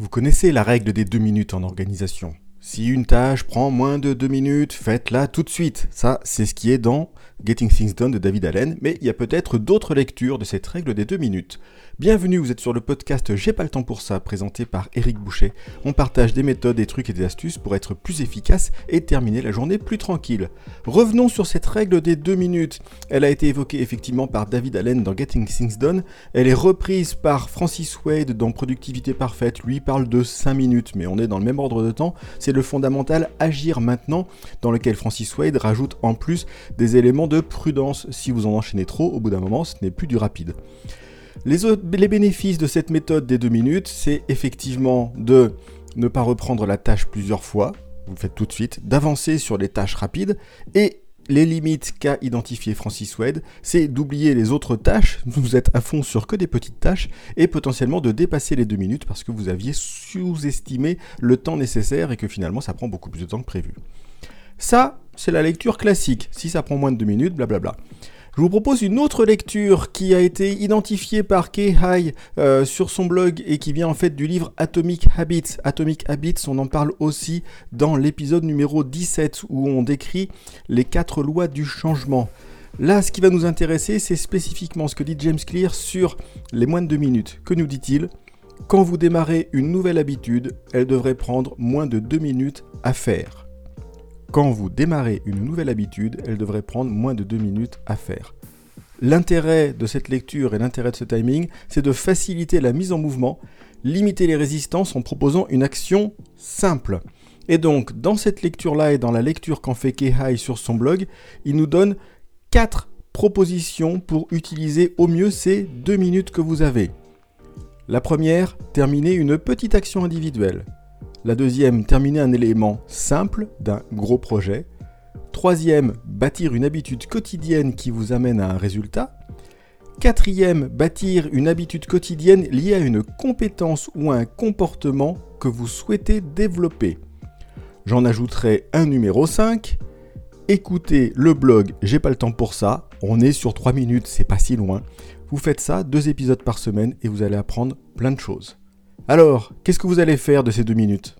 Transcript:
Vous connaissez la règle des deux minutes en organisation. Si une tâche prend moins de deux minutes, faites-la tout de suite. Ça, c'est ce qui est dans Getting Things Done de David Allen, mais il y a peut-être d'autres lectures de cette règle des deux minutes. Bienvenue, vous êtes sur le podcast J'ai pas le temps pour ça, présenté par Eric Boucher. On partage des méthodes, des trucs et des astuces pour être plus efficace et terminer la journée plus tranquille. Revenons sur cette règle des deux minutes. Elle a été évoquée effectivement par David Allen dans Getting Things Done. Elle est reprise par Francis Wade dans Productivité Parfaite. Lui parle de 5 minutes, mais on est dans le même ordre de temps. Le fondamental Agir maintenant, dans lequel Francis Wade rajoute en plus des éléments de prudence. Si vous en enchaînez trop, au bout d'un moment, ce n'est plus du rapide. Les, les, bénéfices de cette méthode des deux minutes, c'est effectivement de ne pas reprendre la tâche plusieurs fois, vous le faites tout de suite, d'avancer sur les tâches rapides, et les limites qu'a identifié Francis Wade, c'est d'oublier les autres tâches, vous êtes à fond sur que des petites tâches, et potentiellement de dépasser les deux minutes parce que vous aviez sous-estimé le temps nécessaire et que finalement ça prend beaucoup plus de temps que prévu. Ça, c'est la lecture classique. Si ça prend moins de deux minutes, blablabla. Je vous propose une autre lecture qui a été identifiée par Kei Hai euh, sur son blog et qui vient en fait du livre Atomic Habits. Atomic Habits, on en parle aussi dans l'épisode numéro 17 où on décrit les quatre lois du changement. Là, ce qui va nous intéresser, c'est spécifiquement ce que dit James Clear sur les moins de deux minutes. Que nous dit-il? Quand vous démarrez une nouvelle habitude, elle devrait prendre moins de deux minutes à faire. Quand vous démarrez une nouvelle habitude, elle devrait prendre moins de deux minutes à faire. L'intérêt de cette lecture et l'intérêt de ce timing, c'est de faciliter la mise en mouvement, limiter les résistances en proposant une action simple. Et donc, dans cette lecture-là et dans la lecture qu'en fait Kehai sur son blog, il nous donne quatre propositions pour utiliser au mieux ces deux minutes que vous avez. La première, terminer une petite action individuelle. La deuxième, terminer un élément simple d'un gros projet. Troisième, bâtir une habitude quotidienne qui vous amène à un résultat. Quatrième, bâtir une habitude quotidienne liée à une compétence ou à un comportement que vous souhaitez développer. J'en ajouterai un numéro 5. Écoutez le blog J'ai pas le temps pour ça. On est sur 3 minutes, c'est pas si loin. Vous faites ça, deux épisodes par semaine et vous allez apprendre plein de choses. Alors, qu'est-ce que vous allez faire de ces deux minutes?